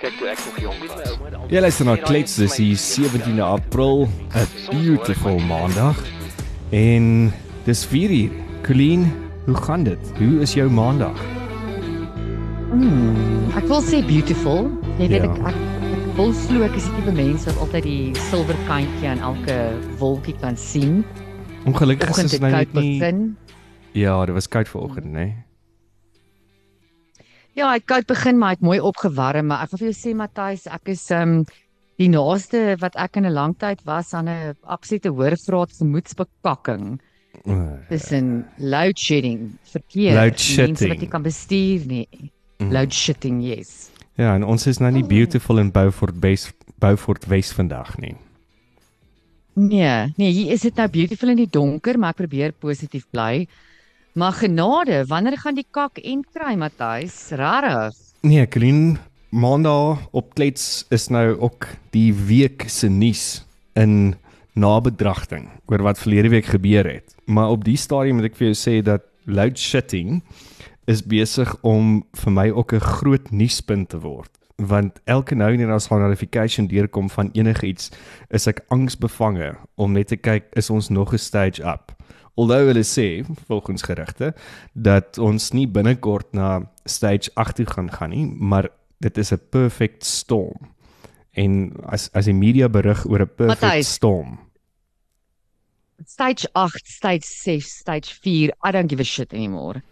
kyk toe ek nog jonk was. Jy luister na Klets, dis die 17de April, 'n beautiful maandag. En dis 4 uur. Colleen, hoe gaan dit? Hoe is jou maandag? Mm, ek wil sê beautiful. Jy weet Ja. ek ek, ek wil glo ek is die tipe mens wat altyd die silwer kantjie aan elke wolkie kan sien. Ongelukkig is dit nou net nie. begin. Ja, dit was koud vanoggend, né? Nee? Ja, ek koud begin maar ek mooi opgewarm, maar ek wil vir jou sê Matthys, ek is um die naaste wat ek in 'n lang tyd was aan 'n absolute hoërgraad gemoedsbekakking. Tussen load shedding, verkeer, Load mense shedding. wat jy kan bestuur nie. Mm. Load shedding, yes. Ja, en ons is nou nie Oh. beautiful in Beaufort Wes Beaufort Wes vandag nie. Nee, nee, hier is dit nou beautiful in die donker, maar ek probeer positief bly. Maar genade, wanneer gaan die kak en kry, Matthys? Rarig. Nee, Colleen, Maandag op Klets is nou ook die week se nuus in nabedragting oor wat verlede week gebeur het. Maar op die stadium moet ek vir jou sê dat load shedding is besig om vir my ook 'n groot nuuspunt te word want elke nou en dan as 'n notification deurkom van enigiets is ek angsbevange om net te kyk is ons nog 'n stage up. Alhoewel hulle sê volgens gerugte dat ons nie binnekort na stage 8 toe gaan gaan nie, maar dit is 'n perfect storm. En as as die media berig oor 'n perfect Matthys. storm. Stage 8, stage 6, stage 4. I don't give a shit anymore.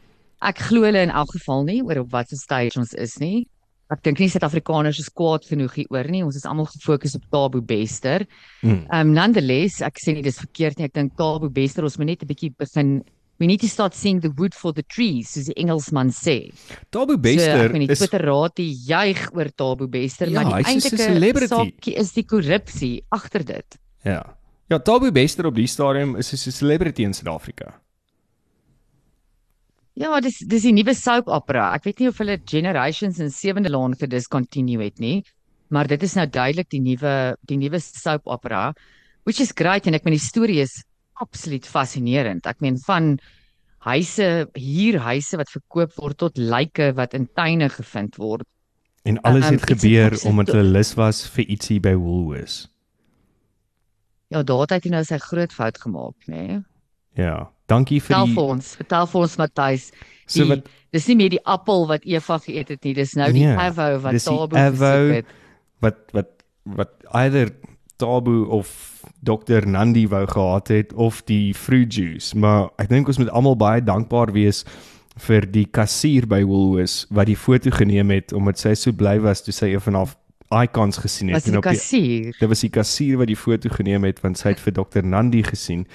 Ek glo hulle in elk geval nie oor op watter stage ons is nie. Ek dink nie Suid-Afrikaners is kwaad genoeg hieroor nie. Ons is almal gefokus op Tabo Bester. Mm. Um nonetheless, ek sê nie dis verkeerd nie. Ek dink Tabo Bester ons moet net 'n bietjie begin We need to start seeing the wood for the trees, soos die Engelsman sê. Tabu so, Bester ek nie, is Twitter raad die juig oor Tabo Bester, Ja, maar die eintlike saakie is die korrupsie agter dit. ja. Ja, Tabu Bester op die stadium is 'n celebrity in Suid-Afrika. Ja, dis dis die nuwe soap opera. Ek weet nie of hulle Generations en Sewende Laan gediscontinue het nie, maar dit is nou duidelik die nuwe die nuwe soap opera, which is great en ek meen die storie is absoluut fascinerend. Ek meen van huise, huurhuise wat verkoop word tot lyke wat in tuine gevind word. En alles Um, het iets gebeur omdat hulle lus was vir ietsie by Woolworths. Ja, daar het hy nou sy groot fout gemaak, nê? Nee? Ja. Dankie vir Vertel die vir ons, vertel vir ons Matthys. So wat Dis nie meer die appel wat Eva geëet het nie, dis nou die Nee, avo wat Tabo gesoek het. wat wat wat either Tabu of Dr Nandi wou gehad het of die fruit juice, maar ek dink ons moet almal baie dankbaar wees vir die kassier by Woolworths wat die foto geneem het omdat sy so bly was toe sy een van haar icons gesien het Was die en op die kassier? Dit was die kassier wat die foto geneem het want sy het vir Dr Nandi gesien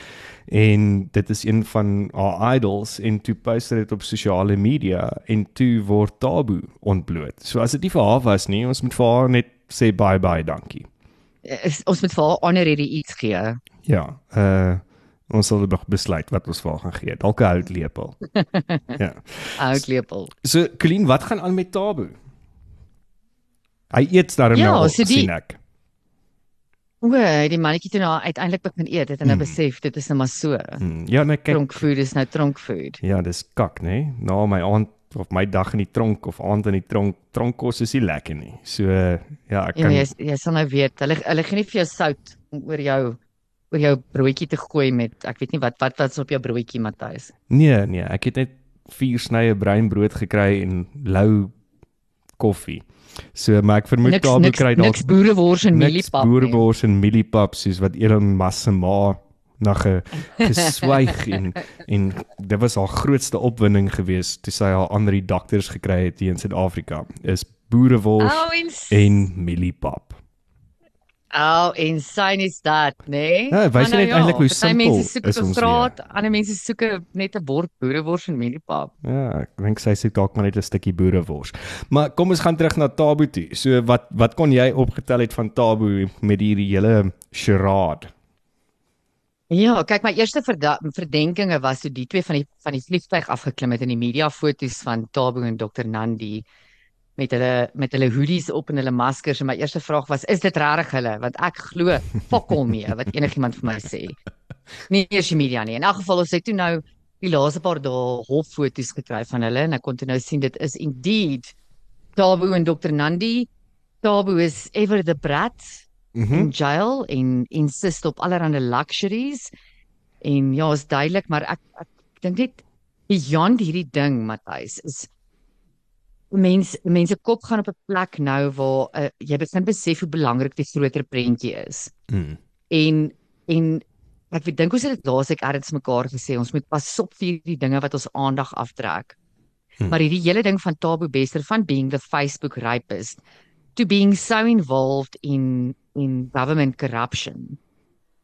en dit is een van haar idols en toe post sy dit op sosiale media en toe word Tabu ontbloot. So as dit nie vir haar was nie, ons moet vir haar net sê bye bye, dankie. is, ons moet vir haar honorary iets gee. Ja, uh ons sal nog besluit wat ons vir haar gaan gee. Dalk 'n houtlepel. ja. Oud lepel. So Colleen, wat gaan aan met Tabu? Hy eet daarom Ja, nou, so die- sien ek. O, die mannetjie toe nou uiteindelik begin eet het en nou Mm. besef dit is nou maar so. Hmm, ja, nee, kyk. Tronkfood is nou tronkfood. Ja, dis kak, nê? Nee? Na my aand of my dag in die tronk of aand in die tronk, tronkkos is nie lekker nie. So ja, ek Ja, kan jy jy sal nou weet, hulle hulle gee nie vir jou sout oor jou oor jou broodjie te gooi met ek weet nie wat wat wat's op jou broodjie Matthys. Nee, nee, ek het net vier snye breinbrood gekry en lou koffie. So maar ek vermoed Niks niks, kry dalk niks boerewors en niks mieliepap. nie. boerebors en mieliepap soos wat Elon Musk se ma na ge, geswyg en en dit was haar grootste opwinding geweest toe sy haar ander dokters gekry het hier in Suid-Afrika is boerewors Oh, en en mieliepap. Oh, insane is dat, nê? Nee? Ja, wys Maar net eintlik hoe simpel mense soek is ons straat, ander mense soek net 'n bord boerewors en mieliepap. Ja, ek dink sy sê dalk maar net 'n stukkie boerewors. Maar kom ons gaan terug na Tabu toe. So wat wat kon jy opgetel het van Tabu met hierdie hele charade? Ja, kyk my eerste verdenkinge was toe die twee van die van die vliegtyg afgeklim het in die media foto's van Tabo en Dr Nandi met hulle met hulle hoodies op en hulle maskers en my eerste vraag was is dit regtig hulle want ek glo fokol mee wat enigiemand vir my sê. Nie eers die media nie. In elk geval ons het toe nou die laaste paar dae hoffoto's gekry van hulle en ek kon toe nou sien dit is indeed Tabo en Dr Nandi Tabu is ever the brat Mhm. in jail en insist op allerlei luxuries. En ja, is duidelik, maar ek ek dink net beyond hierdie ding, Matthys, is mense mense kop gaan op 'n plek nou waar uh, jy begin besef hoe belangrik die groter prentjie is. Mm. En en ek dink ons het dit laasweek ergens mekaar gesê ons moet pas op vir hierdie dinge wat ons aandag aftrek. Hmm. Maar hierdie hele ding van Tabo Bester van being the Facebook rapist to being so involved in in government corruption.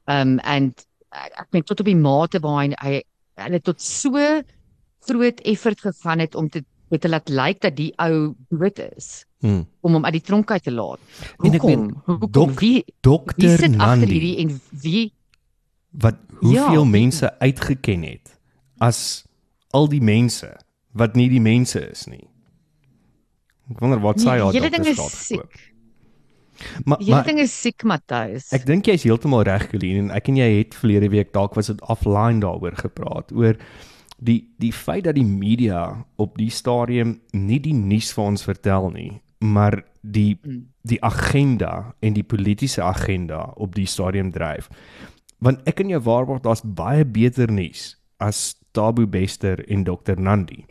Um and ek ek meen tot op die mate waar hy hulle tot so groot effort gegaan het om te met te laat lyk dat die ou dood is Mm. om hom uit die tronk uit te laat. En ek Hoekom? meen, Hoekom? dok- Wie wie Dokter sit agter Nandi hierdie en wie wat hoeveel Ja. mense uitgeken het as al die mense wat nie die mense is nie. Ek wonder wat sy haar is doktersgraad siek. gekoop. Maar, Die ding is siek, Matthys. ek dink jy's heeltemal reg Colleen en ek en jy het verlede week dalk was dit offline daaroor gepraat oor die die feit dat die media op die stadium nie die nuus vir ons vertel nie, maar die Mm. die agenda en die politieke agenda op die stadium dryf. Want ek en jou waarborg daar's baie beter nuus as Tabu Bester en Dr Nandi.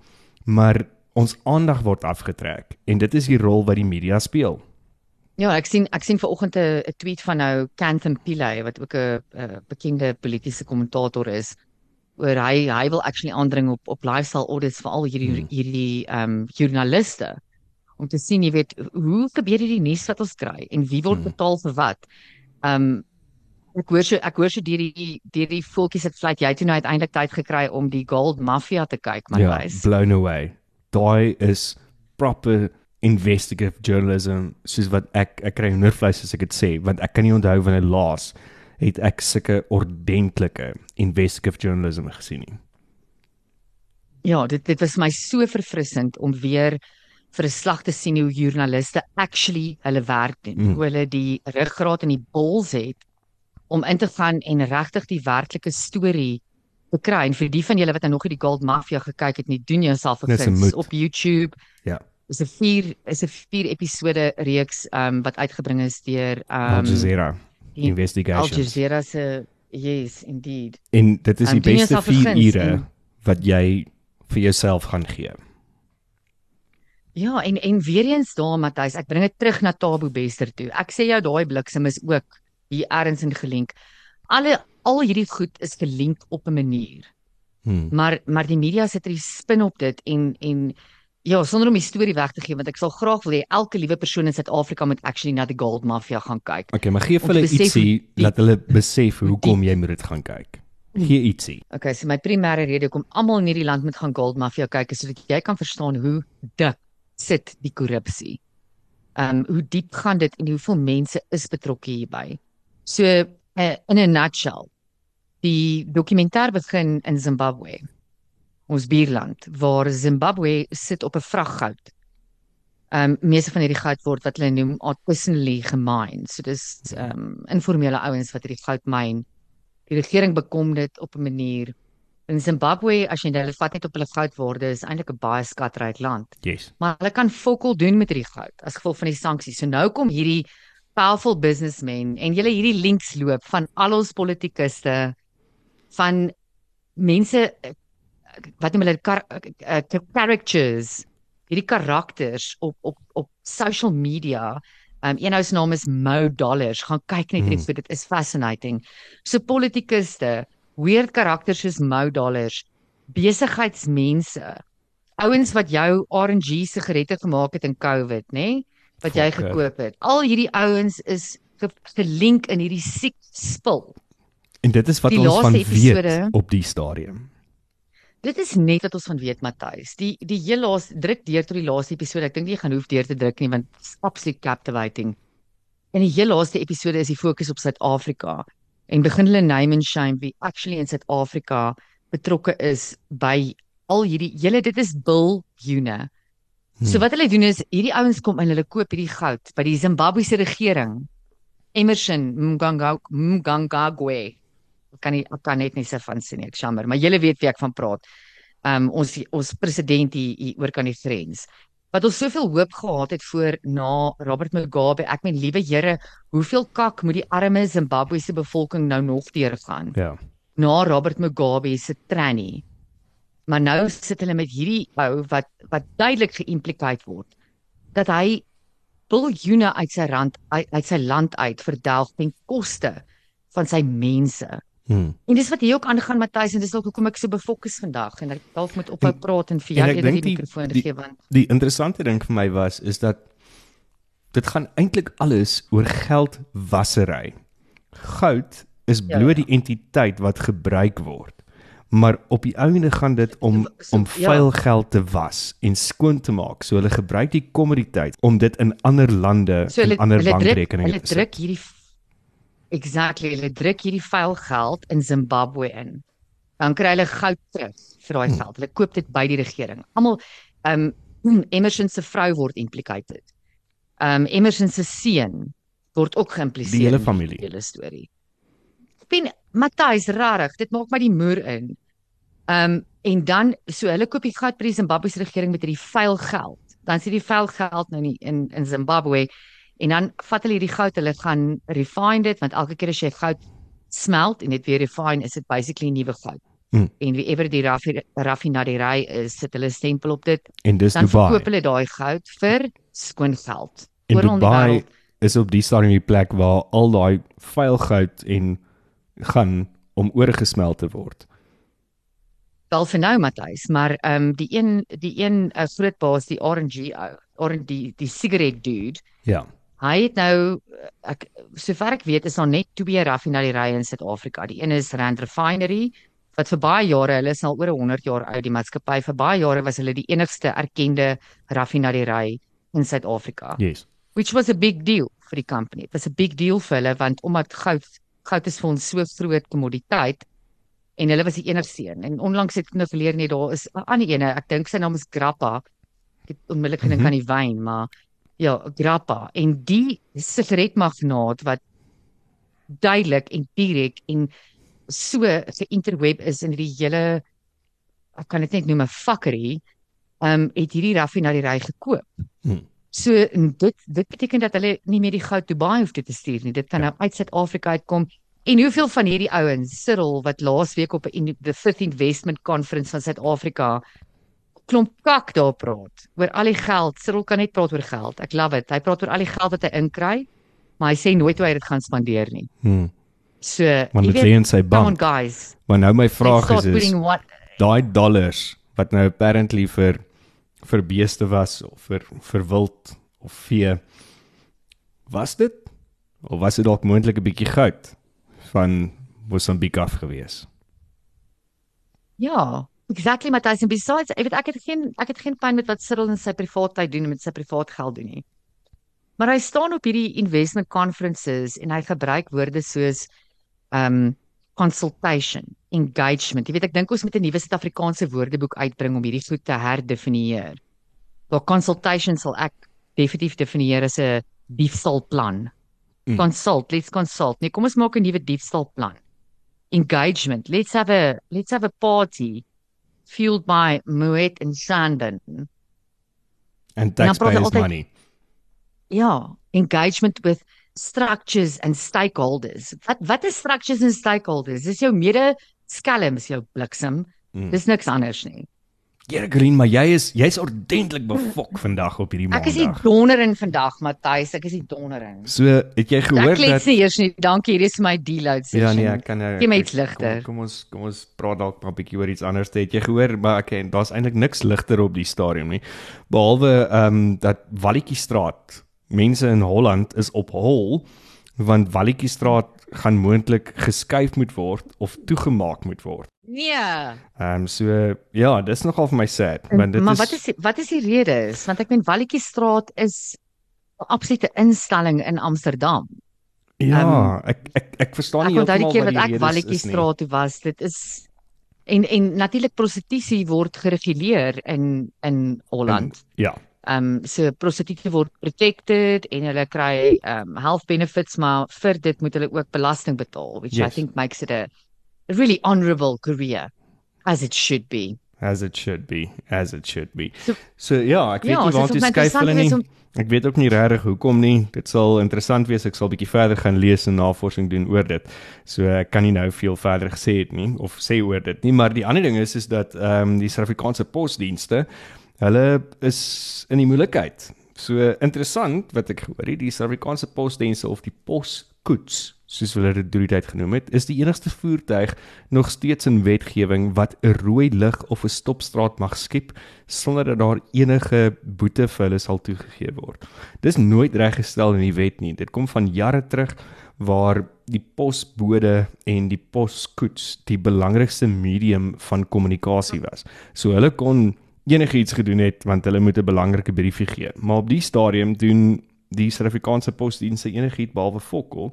Maar ons aandag word afgetrek en dit is die rol wat die media speel. Ja, ek sien ek sien vanoggend 'n tweet van nou Kanthan Pillay wat ook 'n bekende politieke kommentator is oor hy hy wil actually aandring op op lifestyle audits vir al hierdie Hmm. hierdie ehm um, joernaliste om te sien, jy weet, hoe gebeur hierdie nuus wat ons kry en wie word Hmm. betaal vir wat. Ehm um, ek hoor so ek hoor so deur die deur die voeltjies het fluit jy toe nou uiteindelik tyd gekry om die Gold Mafia te kyk, maar ja, wys. blown away. Daai is proper investigative journalism soos wat ek ek kry hoendervleis as ek dit sê want ek kan nie onthou wanneer laas het ek sulke ordentlike investigative journalism gesien nie. Ja, dit dit was my so verfrissend om weer vir 'n slag te sien hoe joernaliste actually hulle werk doen. Mm. Hoe hulle die ruggraat en die bols het om in te gaan en regtig die werklike storie te kry. En vir die van julle wat nou nog nie die Gold Mafia gekyk het nie, doen jouself 'n Dis 'n guns moed. op YouTube. Ja. Dis 'n 4 is 'n 4 episode reeks um, wat uitgebring is deur Al um, Jazeera die- Al investigations. Jazeera se yes, indeed. En dit is Um, die doen beste jouself 'n 4 guns ure en- wat jy vir jouself gaan gee. Ja, en en weer eens daar Matthys, ek bring dit terug na Tabo Bester toe. Ek sê jou daai bliksem is ook hier ergens in gelink. Alle al hierdie goed is gelink op 'n manier. Hmm. Maar maar die media sit er die spin op dit en en ja, sonder om die storie weg te gee want ek sal graag wil hê elke liewe persoon in Suid-Afrika moet actually na die Gold Mafia gaan kyk. Okay, maar gee vir hulle ietsie laat hulle besef hoe hoekom jy moet dit gaan kyk. Gee ietsie. Okay, so my primêre rede hoekom almal in hierdie land moet gaan Gold Mafia kyk is sodat jy kan verstaan hoe dik sit die korrupsie. Ehm um, hoe diep gaan dit en hoeveel mense is betrokke hierby. So uh, in 'n nutshell. Die dokumentêr begin in Zimbabwe. Ons buurland waar Zimbabwe sit op 'n vrag goud. Ehm um, meeste van hierdie goud word wat hulle noem artisanally gemined. So dis ehm um, informele ouens wat hierdie goud myn. Die regering bekom dit op 'n manier in Zimbabwe as jy hulle vat net op hulle goudwaarde is eintlik 'n baie skatryk land. Yes. Maar hulle kan fokol doen met hierdie goud as gevolg van die sanksies. So nou kom hierdie powerful businessmen en julle hierdie links loop van al ons politikuste van mense wat noem hulle kar, uh, characters hierdie karakters op op op social media Um een ou se naam is Mo Dollars. Gaan kyk net Hmm. hierdie, dit is fascinating. So politikuste, weird karakters soos Mo Dollars, besigheidsmense, ouens wat jou RNG sigarette gemaak het in COVID, nê? Nee? Wat jy Fokker. gekoop het. Al hierdie ouens is ge gelink in hierdie siek spul. En dit is wat Die ons van weet op die stadium. Dit is net wat ons van weet Matthys. Die die heel laaste druk deur tot die laaste episode. Ek dink nie jy gaan hoef deur te druk nie want it's absolutely captivating. En die heel laaste episode is die fokus op Suid-Afrika en begin hulle name and shame wie actually in Suid-Afrika betrokke is by al hierdie hele dit is biljoene. So Hmm. wat hulle doen is hierdie ouens kom in hulle koop hierdie goud by die Zimbabwese regering. Emerson Mnangagwa kan nie ek kan net nie se van sien ek jammer, maar julle weet wie ek van praat. Um ons ons president hier, hier oor kan die grens. wat ons soveel hoop gehad het voor na Robert Mugabe. Ek meen liewe Here, hoeveel kak moet die arme Zimbabwe se bevolking nou nog deurgaan Ja. na Robert Mugabe se tranny. Maar nou sit hulle met hierdie ou wat wat duidelik geïmplikate word dat hy biljoene uit sy rand uit, uit sy land uit verdelg ten koste van sy mense. Hmm. En dis wat hier ook aangaan Matthys en dis dalk hoekom ek so befokus vandag en ek dalk moet ophou praat en vir jou eerder die die- mikrofoon gee want Die interessante ding vir my was is dat dit gaan eintlik alles oor geldwasery. Goud is Ja, bloot ja. die entiteit wat gebruik word. Maar op die einde gaan dit om So- om ja. vuil geld te was en skoon te maak. So hulle gebruik die kommoditeit om dit in ander lande so hulle en ander hulle bankrekeninge hulle te sit. druk hierdie exactly hulle druk hierdie vuil geld in Zimbabwe in. Dan kry hulle goud terug vir daai Hmm. geld. Hulle koop dit by die regering. Almal um Emerson se vrou word implicated. Um Emerson se seun word ook geïmpliseer. Die hele familie. hele storie. Pen Matthys rarig, dit maak my die moer in. Um en dan so hulle koop die goud by die Zimbabwe se regering met hierdie vuil geld. Dan sit die vuil geld nou nie in in Zimbabwe en dan vat hulle hierdie goud, hulle gaan refine dit want elke keer as jy goud smelt en dit weer refine, is dit basically nuwe goud. Hmm. En wie ever die raffi- raffinaderry is, sit hulle stempel op dit. En dis Dan Dubai. verkoop hulle daai goud vir skoon geld. En die Dubai is op die stadium die plek waar al daai vuil goud en gaan om oorgesmelt te word. Wel vir nou Matthys, maar ehm um, die een die een uh, groot baas, die RNG ou, orange die die sigaret dude, Ja. Hy het nou uh, ek sover ek weet is daar net twee raffinaderye in Suid-Afrika. Die een is Rand Refinery wat vir baie jare, hulle is al oor 100 jaar oud die maatskappy, vir baie jare was hulle die enigste erkende raffinaderry in Suid-Afrika. Yes. which was a big deal vir die company. It was a big deal vir hulle want omdat goud goud is vir ons so groot kommoditeit en hulle was die enigste een. En onlangs het ek nou verleer net daar is 'n ander ene, ek dink sy naam is Grappa. Ek het onmiddellik gedink Mhm. aan die wyn, maar ja, Grappa en die sigaretmagnaat wat duidelik en direk en so geïnterweb is in die hele ek kan dit net noem 'n fuckery, ehm um, het hierdie raffinaderry gekoop. Hmm. So en dit dit beteken dat hulle nie meer die goud Dubai hoef te stuur nie. Dit kan Ja. nou uit Suid-Afrika uitkom. En hoeveel van hierdie ouens, Cyril wat laasweek op 'n the 5th Investment Conference van Suid-Afrika klomp kak daar praat oor al die geld. Cyril kan net praat oor geld. Ek love it. Hy praat oor al die geld wat hy inkry, maar hy sê nooit hoe hy dit gaan spandeer nie. Hmm. So, Want dit lê in sy bank. guys. Maar nou my vraag is is daai dollars wat nou apparently vir vir beeste was of vir vir wild of vee was dit of was dit dalk moontlik 'n bietjie goud van Mosambiek af gewees? Ja, exactly Matthys and besides, ek weet ek het geen ek het geen pyn met wat Cyril in sy privaat tyd doen en met sy privaat geld doen nie. Maar hy staan op hierdie investment conferences en hy gebruik woorde soos um consultation, engagement. Jy weet ek dink ons moet 'n nuwe Suid-Afrikaanse woordeboek uitbring om hierdie goed te herdefinieer. Waar consultation sal ek definitief definieer as 'n diefstalplan. Mm. Consult, let's consult. Nee, kom ons maak 'n nuwe diefstalplan engagement. Let's have a let's have a party fueled by Moet and Sandon. And praat hy taxpayers money. Ja, engagement with structures and stakeholders. Wat wat is structures and stakeholders? Dis jou mede skelms, jou bliksem. Mm. Dis niks anders nie. Here Green, maar jy is jy's ordentlik befok vandag op hierdie Ek is die maandag. donderin vandag, Matthys. Ek is die donderin. So, het jy gehoor Ek klets dat nie eers nie. Dankie, hier is my deload Ja session. nee, ek kan nou Gee my ek- iets ligter. Kom, kom ons kom ons praat dalk maar 'n bietjie oor iets anders. Het jy gehoor maar ek daar's eintlik niks ligter op die stadium nie. Behalwe ehm um, dat Walletjiestraat mense in Holland is op hol want Walletjiestraat gaan moontlik geskuif moet word of toegemaak moet word. Nee. Ehm um, so ja, dis nogal vir my sad want dit maar is wat is die, wat is die rede is? Want ek meen Walletjiestraat is 'n absolute instelling in Amsterdam. Ja, ek ek ek verstaan Ek nie onthou die heeltemal keer wat wat die ek redes is nie. Walletjiestraat toe was, dit is en en natuurlik prostitusie word gereguleer in in Holland. En- Ja. Ehm um, so prostituie word protected en hulle kry ehm um, health benefits maar vir dit moet hulle ook belasting betaal which I Yes. think makes it a, a really honourable career as it should be. As it should be, as it should be. So- So ja, ek weet Ja, nie waar toe skuif hulle nie. om- Ek weet ook nie regtig hoekom nie. Dit sal interessant wees. Ek sal bietjie verder gaan lees en navorsing doen oor dit. So ek kan nie nou veel verder gesê het nie of sê oor dit nie, maar die ander ding is is dat ehm um, die Suid-Afrikaanse posdienste hulle is in die moeilikheid. So interessant wat ek gehoor het, die Suid-Afrikaanse posdienste of die poskoets soos hulle dit deur die tyd genoem het, is die enigste voertuig nog steeds in wetgewing wat 'n rooi lig of 'n stopstraat mag skep sonder dat daar enige boete vir hulle sal toegegee word. Dis nooit reggestel in die wet nie. Dit kom van jare terug waar die posbode en die poskoets die belangrikste medium van kommunikasie was. So hulle kon enigiets gedoen het want hulle moet 'n belangrike briefie gee. Maar op die stadium doen die Suid-Afrikaanse posdienste enigiets behalwe fokol.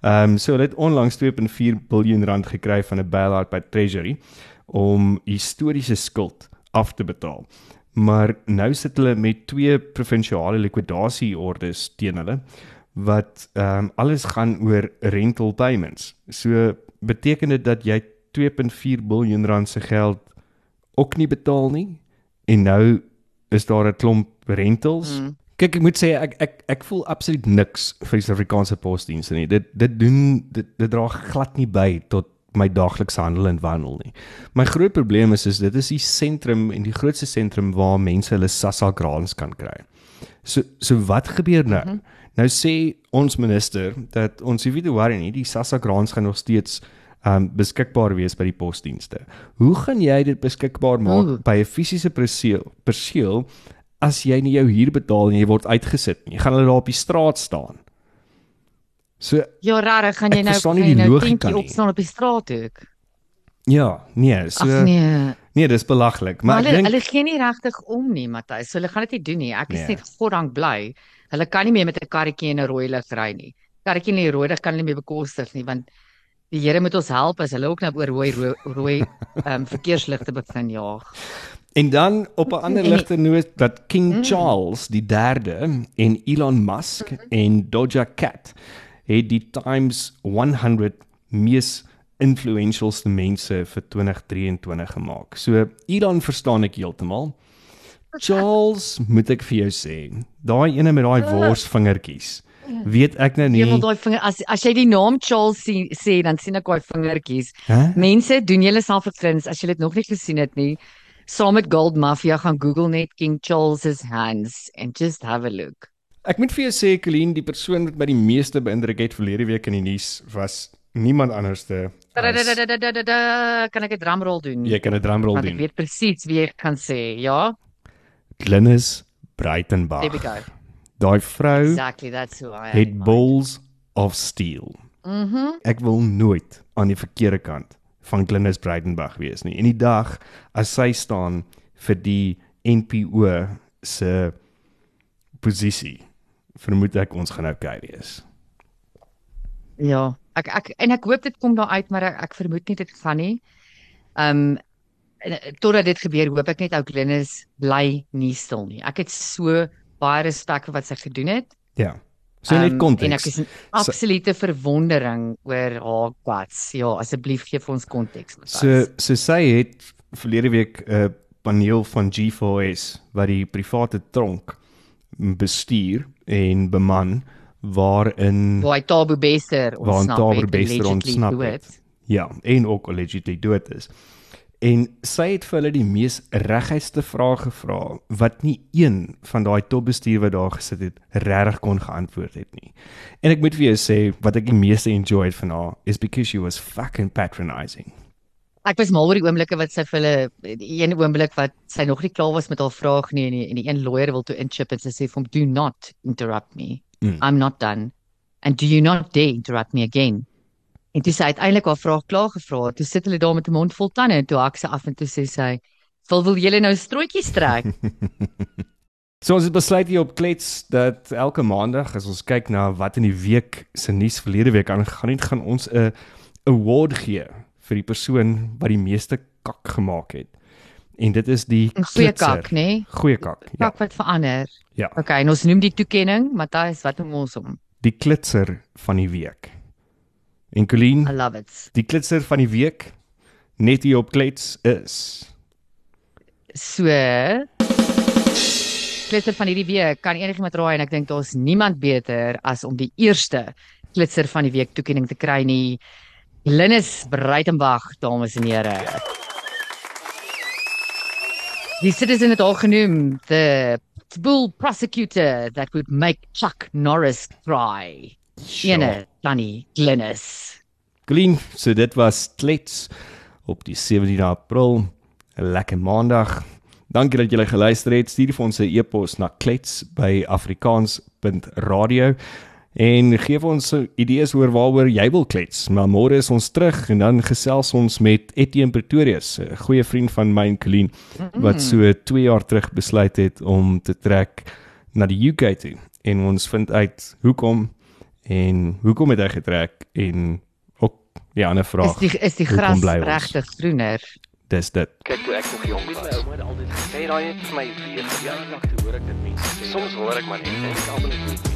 Ehm um, so hulle het onlangs 2.4 miljard rand gekry van 'n bailout by Treasury om historiese skuld af te betaal. Maar nou sit hulle met twee provinsiale likwidasieordes teen hulle wat ehm um, alles gaan oor rental payments. So beteken dit dat jy 2.4 miljard rand se geld ook nie betaal nie en nou is daar 'n klomp rentals. Mm. Kyk, ek moet sê ek ek ek voel absoluut niks vir die Suid-Afrikaanse posdienste nie. Dit dit doen dit dit dra glad nie by tot my daaglikse handel en wandel nie. My groot probleem is is dit is die sentrum en die grootste sentrum waar mense hulle Sassa grants kan kry. So so wat gebeur nou? Mm -hmm. Nou sê ons minister dat ons nie weet worry nie, die Sassa grants gaan nog steeds um beskikbaar wees by die posdienste. Hoe gaan jy dit beskikbaar maak Ooh. by 'n fisiese perseel perseel as jy nie jou huur betaal en jy word uitgesit nie? Gaan hulle daar op die straat staan? So Ja, rarig, gaan jy nou gaan jy nou tentjie nie. opstaan op die straat ook. ja, nee, so Ag nee. nee, dis belaglik, maar Maar hulle dink hulle gee nie regtig om nie, Matthys. So hulle gaan dit nie doen nie. Ek is Nee. net goddank bly. Hulle kan nie meer met 'n karretjie en 'n rooi lig ry nie. Karretjie en die rooi lig kan hulle nie meer bekostig nie want die Here moet ons help as hulle ook nou oor rooi rooi, rooi um, verkeersligte begin jaag. En dan op 'n ander ligte noot dat King Mm. Charles die 3de en Elon Musk en Doja Cat het die Times 100 mees influentialste mense vir 2023 gemaak. So Elon verstaan ek heeltemal. Charles, moet ek vir jou sê, daai ene met daai worsvingertjies. Weet ek nou Jy wil nie. daai vinger as as jy die naam Charles sien sê dan sien ek daai vingertjies. Hæ? Mense doen julle self 'n guns as jy dit nog nie gesien het nie. Saam met Gold Mafia gaan Google net King Charles's hands and just have a look. Ek moet vir jou sê, Colleen, die persoon wat my die meeste beïndruk het verlede week in die nuus was niemand anderste as. Kan ek 'n drumroll doen? Jy kan 'n drumroll Want ek doen. weet presies wie ek kan sê. Ja, Glynis Breitenbach. there we go. Daai vrou Exactly, that's who I am. het balls of steel. Mhm. Ek wil nooit aan die verkeerde kant van Glynis Breitenbach wees nie. En die dag as sy staan vir die NPO se posisie, vermoed ek ons gaan okay wees. Ja, ek ek en ek hoop dit kom daar uit, maar ek, ek vermoed nie dit gaan nie. Um en, eh, totdat dit gebeur, hoop ek net ou Glennis bly nie stil nie. Ek het so baie respek vir wat sy gedoen het. Ja. So net Um, konteks. En ek is in absolute verwondering oor haar guts. Ja, asseblief gee vir ons konteks. So so sy het verlede week 'n paneel van G4S wat die private tronk bestuur en beman waarin waar hy Tabu Bester Waar ontsnap het, Bester allegedly ontsnap dood. het. ja, en ook allegedly dood is. En sy het vir hulle die mees reguitste vrae gevra wat nie een van daai topbestuur wat daar gesit het regtig kon geantwoord het nie. En ek moet vir jou sê wat ek die meeste enjoy het van haar is because she was fucking patronizing. Ek was mal oor die oomblikke wat sy vir hulle die een oomblik wat sy nog nie klaar was met haar vraag nie en die, en die een lawyer wil toe inchip en sy sê vir hom do not interrupt me. Mm. I'm not done. And do you not dare interrupt me again. En toe sy uiteindelik haar vraag klaar gevra het, toe sit hulle daar met 'n mond vol tande en toe hak sy af en toe sê sy, "Wil wil julle nou strootjies trek?" So ons het besluit hier op Klets dat elke maandag as ons kyk na wat in die week se nuus verlede week aangegaan het, gaan ons 'n award gee vir die persoon wat die meeste kak gemaak het. En dit is die Goeie klitser. kak, nê? Nee? Goeie kak. Ja. Kak wat verander. Ja. Okay, en ons noem die toekenning, Matthys, wat noem ons hom? Die klitser van die week. En Colleen, I love it. die klitser van die week net hier op Klets is So klitser van hierdie week kan enigiemand raai en ek dink daar's niemand beter as om die eerste klitser van die week toekenning te kry nie. Linus Breitenberg, dames en here. Die citizen het al genoem the bull prosecutor that would make Chuck Norris cry. Ene, Danny Glennis. Glen, so dit was klets op die 17 April. 'n Lekker maandag. Dankie dat julle geluister het. Stuur vir ons 'n e-pos na klets@afrikaans.radio en gee vir ons idees oor waaroor jy wil klets. Maar môre is ons terug en dan gesels ons met Etienne Pretorius, 'n goeie vriend van my en Colleen wat so 2 jaar terug besluit het om te trek na die UK toe. En ons vind uit hoekom en hoekom het hy getrek en ook die ander Is vraag. die is die gras regtig groener? Dis dit. Kyk toe ek nog jong was, my ouma het altyd gesê daai het vir my weer verjaardag toe hoor ek dit mense sê. Soms hoor ek maar net en ek almal net